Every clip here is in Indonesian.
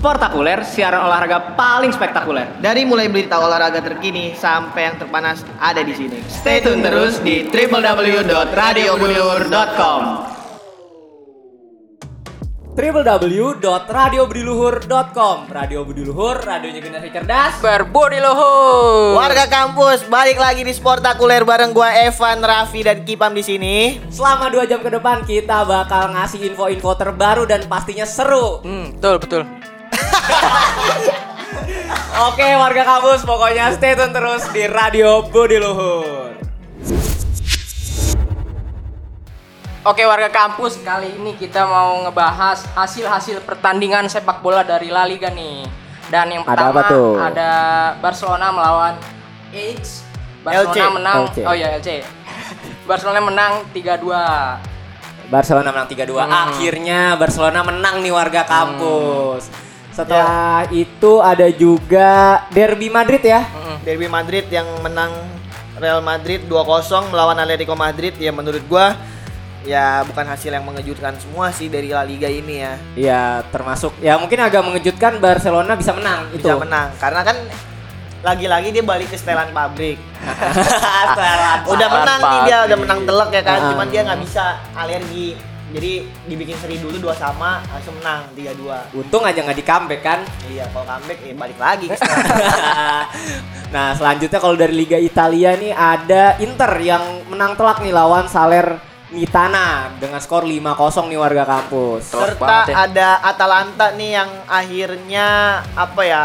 Sportakuler, siaran olahraga paling spektakuler. Dari mulai berita olahraga terkini sampai yang terpanas ada di sini. Stay tune terus di www.radiobudiluhur.com. www.radiobudiluhur.com Radio Budiluhur, radionya generasi cerdas. Berbudi luhur. Warga kampus, balik lagi di Sportakuler bareng gua Evan, Raffi dan Kipam di sini. Selama dua jam ke depan kita bakal ngasih info-info terbaru dan pastinya seru. Hmm, betul betul. Oke warga kampus, pokoknya stay tune terus di Radio Budiluhur. Oke warga kampus, kali ini kita mau ngebahas hasil-hasil pertandingan sepak bola dari La Liga nih. Dan yang Ada pertama apa tuh? ada Barcelona melawan Ajax. Barcelona LC. menang. LC. Oh iya LC. Barcelona menang 3-2. Barcelona menang 3-2. Hmm. Akhirnya Barcelona menang nih warga kampus. Setelah itu ada juga Derby Madrid ya. Derby Madrid yang menang Real Madrid 2-0 melawan Atletico Madrid ya menurut gua ya bukan hasil yang mengejutkan semua sih dari La Liga ini ya. Iya, termasuk ya mungkin agak mengejutkan Barcelona bisa menang itu. Bisa menang karena kan lagi-lagi dia balik ke setelan pabrik. Setelan udah menang nih dia, udah menang telak ya kan. Cuman dia nggak bisa alergi. Jadi dibikin seri dulu dua sama langsung menang 3-2. Untung aja nggak di comeback kan. Iya, kalau comeback ya balik lagi nah selanjutnya kalau dari Liga Italia nih ada Inter yang menang telak nih lawan Salernitana dengan skor 5-0 nih warga kampus. Telak Serta banget ya. ada Atalanta nih yang akhirnya apa ya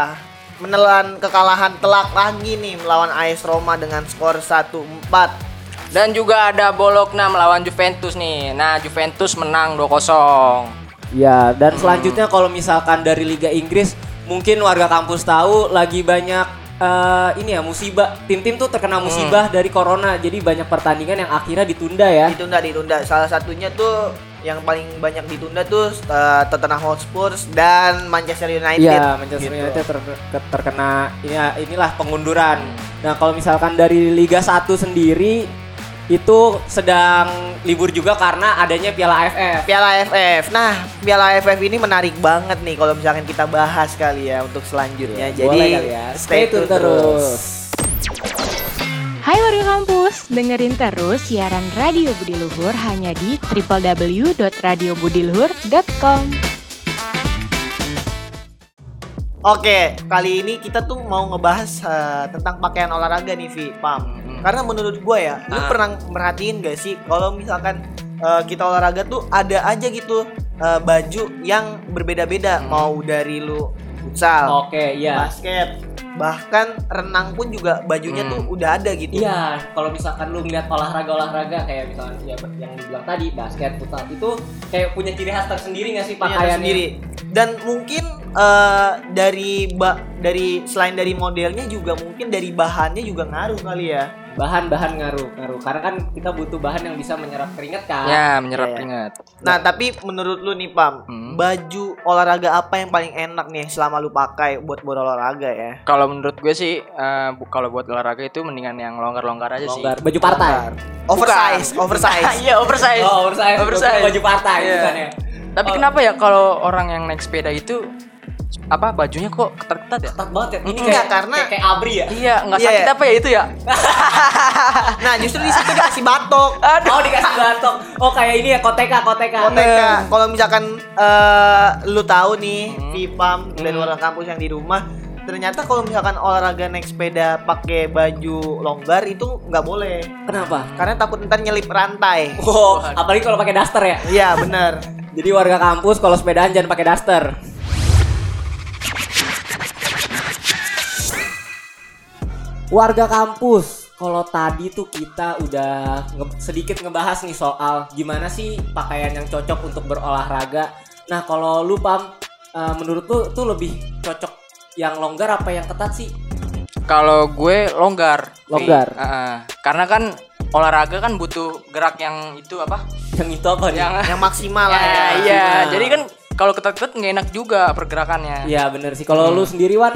menelan kekalahan telak lagi nih melawan AS Roma dengan skor 1-4. Dan juga ada Bologna melawan Juventus nih. Nah, Juventus menang 2-0. Ya, dan selanjutnya kalau misalkan dari Liga Inggris, mungkin warga kampus tahu lagi banyak eh, ini ya musibah. Tim-tim tuh terkena musibah dari corona, jadi banyak pertandingan yang akhirnya ditunda ya. Ditunda ditunda. Salah satunya tuh yang paling banyak ditunda tuh eh, Tottenham Hotspur dan Manchester United. Iya, Manchester gitu. United ter- ke- terkena ini inilah pengunduran. Nah, kalau misalkan dari Liga 1 sendiri itu sedang libur juga karena adanya Piala AFF. Piala AFF. Nah, Piala AFF ini menarik banget nih kalau misalkan kita bahas kali ya untuk selanjutnya. Jadi Boleh kali ya. Stay tune terus. Hai warga kampus, dengerin terus siaran Radio Budi Luhur hanya di www.radiobudiluhur.com. Oke, kali ini kita tuh mau ngebahas eh, tentang pakaian olahraga nih, Vi, Pam. Karena menurut gue ya, lu Ah. pernah merhatiin gak sih kalau misalkan eh, kita olahraga tuh ada aja gitu eh, baju yang berbeda-beda, mau dari lu futsal, Oke, iya. basket, bahkan renang pun juga bajunya Hmm. tuh udah ada gitu. Iya, kalau misalkan lu ngeliat olahraga-olahraga kayak misalkan ya yang dibilang tadi basket, futsal itu kayak punya ciri khas tersendiri nggak sih Punya pakaiannya? sendiri. Dan mungkin eh, dari ba dari selain dari modelnya juga mungkin dari bahannya juga ngaruh kali ya. Bahan-bahan ngaruh, ngaruh. Karena kan kita butuh bahan yang bisa menyerap keringat kan. Ya, menyerap Iya. keringat. Nah, tapi menurut lu nih, Pam, Hmm. baju olahraga apa yang paling enak nih selama lu pakai buat berolahraga ya? Kalau menurut gue sih eh, bu- kalau buat olahraga itu mendingan yang longgar-longgar aja sih. Longgar, baju partai. Oversize, Bukan. oversize. Iya, oversize. Oh, oversize. Oversize. Baju partai bukan ya? Tapi Oh. kenapa ya kalau orang yang naik sepeda itu apa bajunya kok ketat-ketat ya? Ketat banget ya. Ini Enggak, kayak, karena- kayak, kayak abri ya. Iya, nggak Iya, sakit iya. apa ya itu ya? Nah, justru di situ dikasih batok. Aduh. Oh dikasih batok. Oh kayak ini ya koteka koteka. Koteka. Kalau misalkan eh, lu tahu nih, Hmm. Vipam dan Hmm. orang kampus yang di rumah, ternyata kalau misalkan olahraga naik sepeda pakai baju longgar itu nggak boleh. Kenapa? Karena takut ntar nyelip rantai. Oh, apalagi kalau pakai daster ya. Iya, bener. Jadi warga kampus kalau sepedaan jangan pakai daster. Warga kampus, kalau tadi tuh kita udah nge- sedikit ngebahas nih soal gimana sih pakaian yang cocok untuk berolahraga. Nah, kalau lu pam, eh, menurut lu tuh lebih cocok yang longgar apa yang ketat sih? Kalau gue longgar. Longgar. Nih, ah, karena kan olahraga kan butuh gerak yang itu apa? Yang itu apa nih? Yang Yang maksimal lah ya, ya. iya. Jadi kan kalau ketat-ketat nggak enak juga pergerakannya. Iya bener sih. Kalau lu sendiri Wan,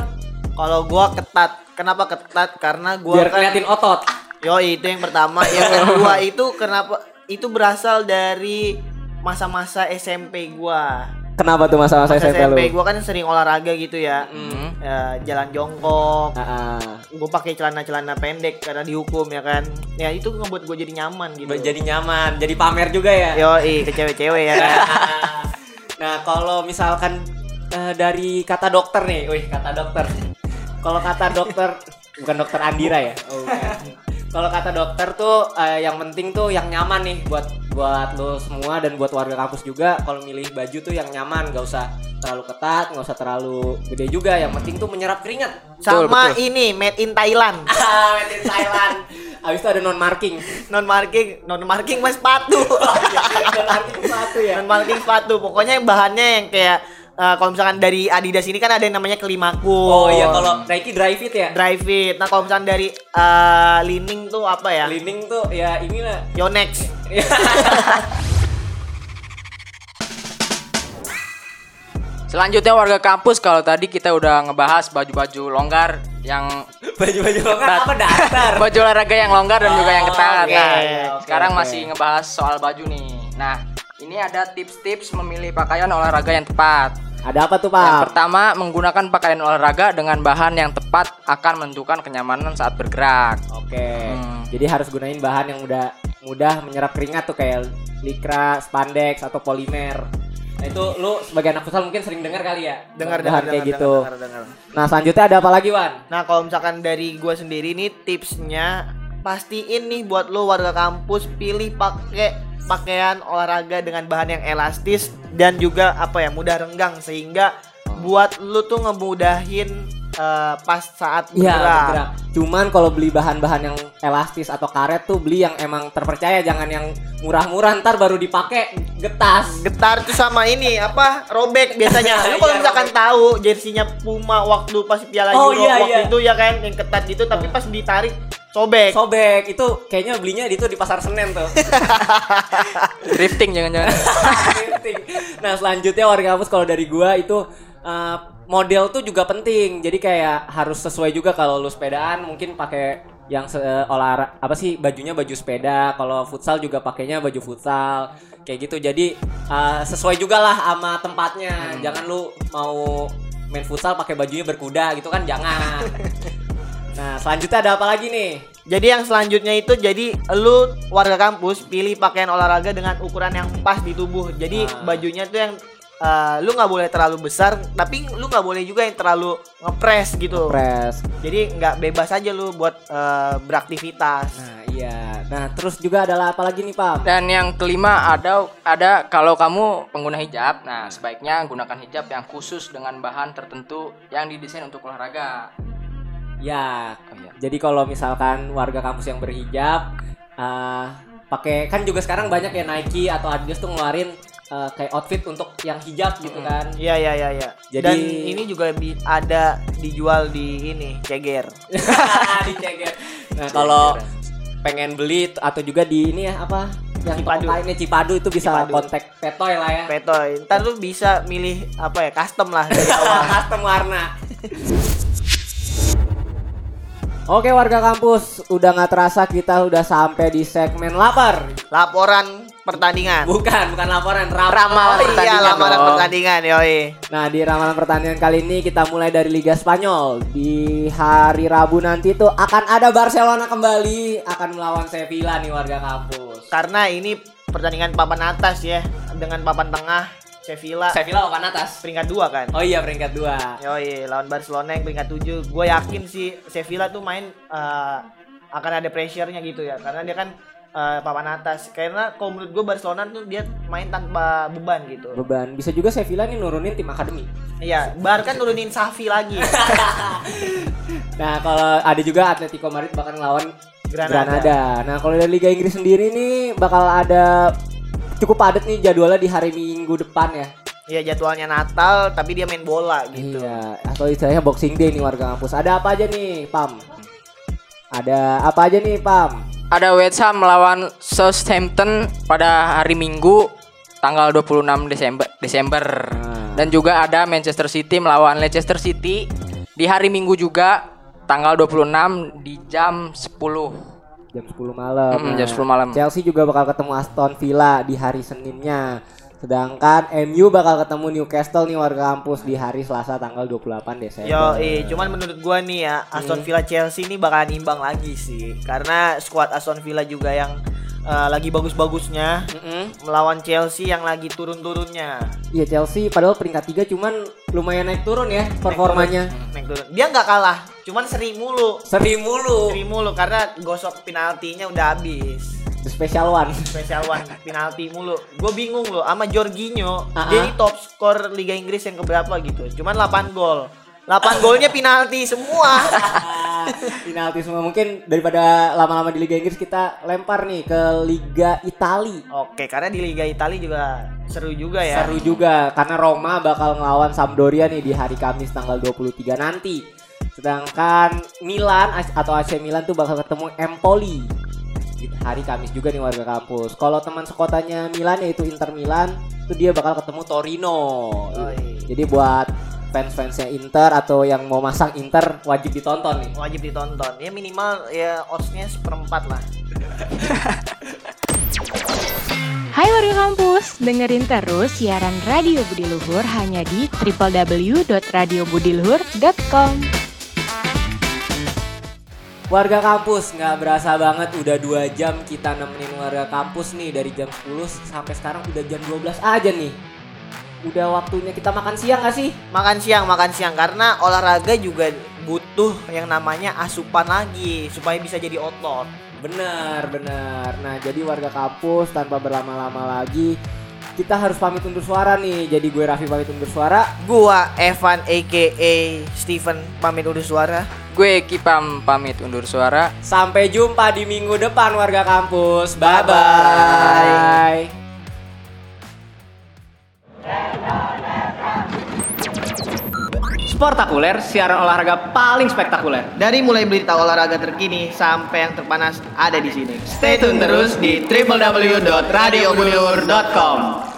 Kalau gua ketat, kenapa ketat? Karena gua biar kan keliatin otot. Yo itu yang pertama, yang kedua itu kenapa itu berasal dari masa-masa SMP gua. Kenapa tuh masa-masa Pas SMP, lu? SMP gue kan sering olahraga gitu ya. Hmm. Ya, jalan jongkok. Ah. Gue pakai celana-celana pendek karena dihukum ya kan. Ya itu ngebuat gue jadi nyaman gitu. Jadi nyaman, jadi pamer juga ya. Yo, ke cewek-cewek ya kan. nah, kalau misalkan eh, dari kata dokter nih, wih kata dokter. Kalau kata dokter, bukan dokter Andira ya. Oh. Kalau kata dokter tuh eh, yang penting tuh yang nyaman nih buat buat lo semua dan buat warga kampus juga. Kalau milih baju tuh yang nyaman, gak usah terlalu ketat, nggak usah terlalu gede juga. Yang penting tuh menyerap keringat. Sama ini made in Thailand. Ah, made in Thailand. Abis itu ada non marking. Non marking, non marking mas sepatu. non marking sepatu ya. non marking sepatu. Pokoknya yang bahannya yang kayak eh, kalau misalkan dari Adidas ini kan ada yang namanya Kelimaku. Oh iya kalau Nike Dry Fit ya. Dry Fit. Nah kalau misalkan dari eh, Lining tuh apa ya? Lining tuh ya inilah Yonex. Selanjutnya warga kampus kalau tadi kita udah ngebahas baju-baju longgar yang baju-baju longgar apa dasar? baju olahraga yang longgar dan juga yang Oh, ketat. oke, Nah, oke, sekarang oke. masih ngebahas soal baju nih. Nah, ini ada tips-tips memilih pakaian olahraga yang tepat. Ada apa tuh Yang Pak? pertama, menggunakan pakaian olahraga dengan bahan yang tepat akan menentukan kenyamanan saat bergerak. Oke. Hmm. Jadi harus gunain bahan yang mudah mudah menyerap keringat tuh kayak likra, spandex atau polimer. Nah itu lu sebagai anak futsal mungkin sering dengar kali ya? Dengar dengar kayak dengar, gitu. dengar, dengar, dengar. Nah selanjutnya ada apa lagi Wan? Nah kalau misalkan dari gue sendiri nih tipsnya pastiin nih buat lo warga kampus pilih pakai pakaian olahraga dengan bahan yang elastis dan juga apa ya mudah renggang sehingga buat lu tuh ngemudahin eh, pas saat Iya bergerak. bergerak. Cuman kalau beli bahan-bahan yang elastis atau karet tuh beli yang emang terpercaya, jangan yang murah-murah ntar baru dipakai getas. Getar tuh sama ini apa robek biasanya. Lu kalau Iya, misalkan tahu jersinya Puma waktu pas Piala Oh, Euro iya, waktu iya. itu ya kan yang ketat gitu tapi pas ditarik sobek. Sobek itu kayaknya belinya di tuh di pasar Senen tuh. Drifting jangan-jangan. penting. Nah selanjutnya warga kampus kalau dari gua itu uh, model tuh juga penting. Jadi kayak harus sesuai juga kalau lu sepedaan mungkin pakai yang se olahraga apa sih bajunya baju sepeda. Kalau futsal juga pakainya baju futsal kayak gitu. Jadi uh, sesuai juga lah sama tempatnya. Jangan lu mau main futsal pakai bajunya berkuda gitu kan jangan. Nah selanjutnya ada apa lagi nih? Jadi yang selanjutnya itu jadi lu warga kampus pilih pakaian olahraga dengan ukuran yang pas di tubuh. Jadi Ah. bajunya tuh yang eh, lu nggak boleh terlalu besar, tapi lu nggak boleh juga yang terlalu ngepres gitu. Press. Jadi nggak bebas aja lu buat eh, beraktivitas. Nah iya. Nah terus juga adalah apa lagi nih Pak? Dan yang kelima ada ada kalau kamu pengguna hijab, nah sebaiknya gunakan hijab yang khusus dengan bahan tertentu yang didesain untuk olahraga. Ya, Oh, iya. jadi kalau misalkan warga kampus yang berhijab, eh, pakai kan juga sekarang banyak ya Nike atau Adidas tuh ngeluarin eh, kayak outfit untuk yang hijab gitu kan. Iya iya iya iya. Jadi- Dan ini juga ada dijual di ini ceger. Diceger. Nah kalau pengen beli atau juga di ini ya apa? Yang Cipadu. toko kainnya Cipadu itu bisa Cipadu. kontak Petoy lah ya. Petoy. Ntar lu bisa milih apa ya custom lah dari awal. Custom warna. Oke warga kampus, udah nggak terasa kita udah sampai di segmen lapar. Laporan pertandingan. Bukan, bukan laporan, rap- Ramalan Oh iya, pertandingan lamaran dong. pertandingan, yoi. Nah di ramalan pertandingan kali ini kita mulai dari Liga Spanyol Di hari Rabu nanti tuh akan ada Barcelona kembali Akan melawan Sevilla nih warga kampus Karena ini pertandingan papan atas ya dengan papan tengah Sevilla Sevilla papan atas peringkat dua kan. Oh iya peringkat 2 Yoi, lawan Barcelona yang peringkat 7. Gue yakin sih Sevilla tuh main eh, akan ada pressure-nya gitu ya. Karena dia kan eh, papan atas. Karena kalau menurut gue Barcelona tuh dia main tanpa beban gitu. Beban Bisa juga Sevilla nih nurunin tim akademi Iya, bahkan nurunin Safi lagi. Nah kalau ada juga Atletico Madrid bakal ngelawan Granada. Granada. Nah kalau dari Liga Inggris sendiri nih bakal ada cukup padat nih jadwalnya di hari Minggu depan ya Iya, jadwalnya Natal tapi dia main bola gitu. Iya, atau istilahnya Boxing Day nih warga kampus. Ada apa aja nih, Pam? Ada apa aja nih, Pam? Ada West Ham melawan Southampton pada hari Minggu tanggal 26 Desember Desember. Nah. Dan juga ada Manchester City melawan Leicester City di hari Minggu juga tanggal 26 di jam 10. Jam 10 malam. Mm, jam 10 malam. Chelsea juga bakal ketemu Aston Villa di hari Seninnya. Sedangkan MU bakal ketemu Newcastle nih warga kampus di hari Selasa tanggal 28 Desember. Yo, eh, cuman menurut gua nih ya, Aston Villa Chelsea ini bakalan imbang lagi sih. Karena skuad Aston Villa juga yang eh, lagi bagus-bagusnya Mm-mm. melawan Chelsea yang lagi turun-turunnya. Iya Chelsea padahal peringkat 3 cuman lumayan naik turun ya performanya. Naik turun. Dia nggak kalah, cuman seri mulu. Seri mulu. Seri mulu karena gosok penaltinya udah habis. The special one. Special one penalti mulu. Gue bingung loh sama Jorginho. Ah, Dia ah. ini top skor Liga Inggris yang keberapa gitu. Cuman 8 gol. 8 golnya penalti semua. Penalti semua mungkin daripada lama-lama di Liga Inggris kita lempar nih ke Liga Itali. Oke, karena di Liga Italia juga seru juga ya. Seru juga karena Roma bakal ngelawan Sampdoria nih di hari Kamis tanggal 23 nanti. Sedangkan Milan atau AC Milan tuh bakal ketemu Empoli hari Kamis juga nih warga kampus. Kalau teman sekotanya Milan yaitu Inter Milan, tuh dia bakal ketemu Torino. Oh, iya. Jadi buat fans-fansnya Inter atau yang mau masang Inter wajib ditonton nih. Wajib ditonton. Ya minimal ya oddsnya seperempat lah. Hai warga kampus, dengerin terus siaran Radio Budi Luhur hanya di www.radiobudiluhur.com. Warga kampus nggak berasa banget udah dua jam kita nemenin warga kampus nih dari jam 10 sampai sekarang udah jam 12 aja nih. Udah waktunya kita makan siang gak sih? Makan siang, makan siang karena olahraga juga butuh yang namanya asupan lagi supaya bisa jadi otot. Bener, bener. Nah jadi warga kampus tanpa berlama-lama lagi kita harus pamit undur suara nih. Jadi gue Raffi pamit undur suara. Gua Evan aka Steven pamit undur suara. Gue Kipam pamit undur suara. Sampai jumpa di minggu depan warga kampus. Bye bye. Bye-bye. Sportakuler, siaran olahraga paling spektakuler. Dari mulai berita olahraga terkini sampai yang terpanas ada di sini. Stay tune terus di www.radiobudiluhur.com.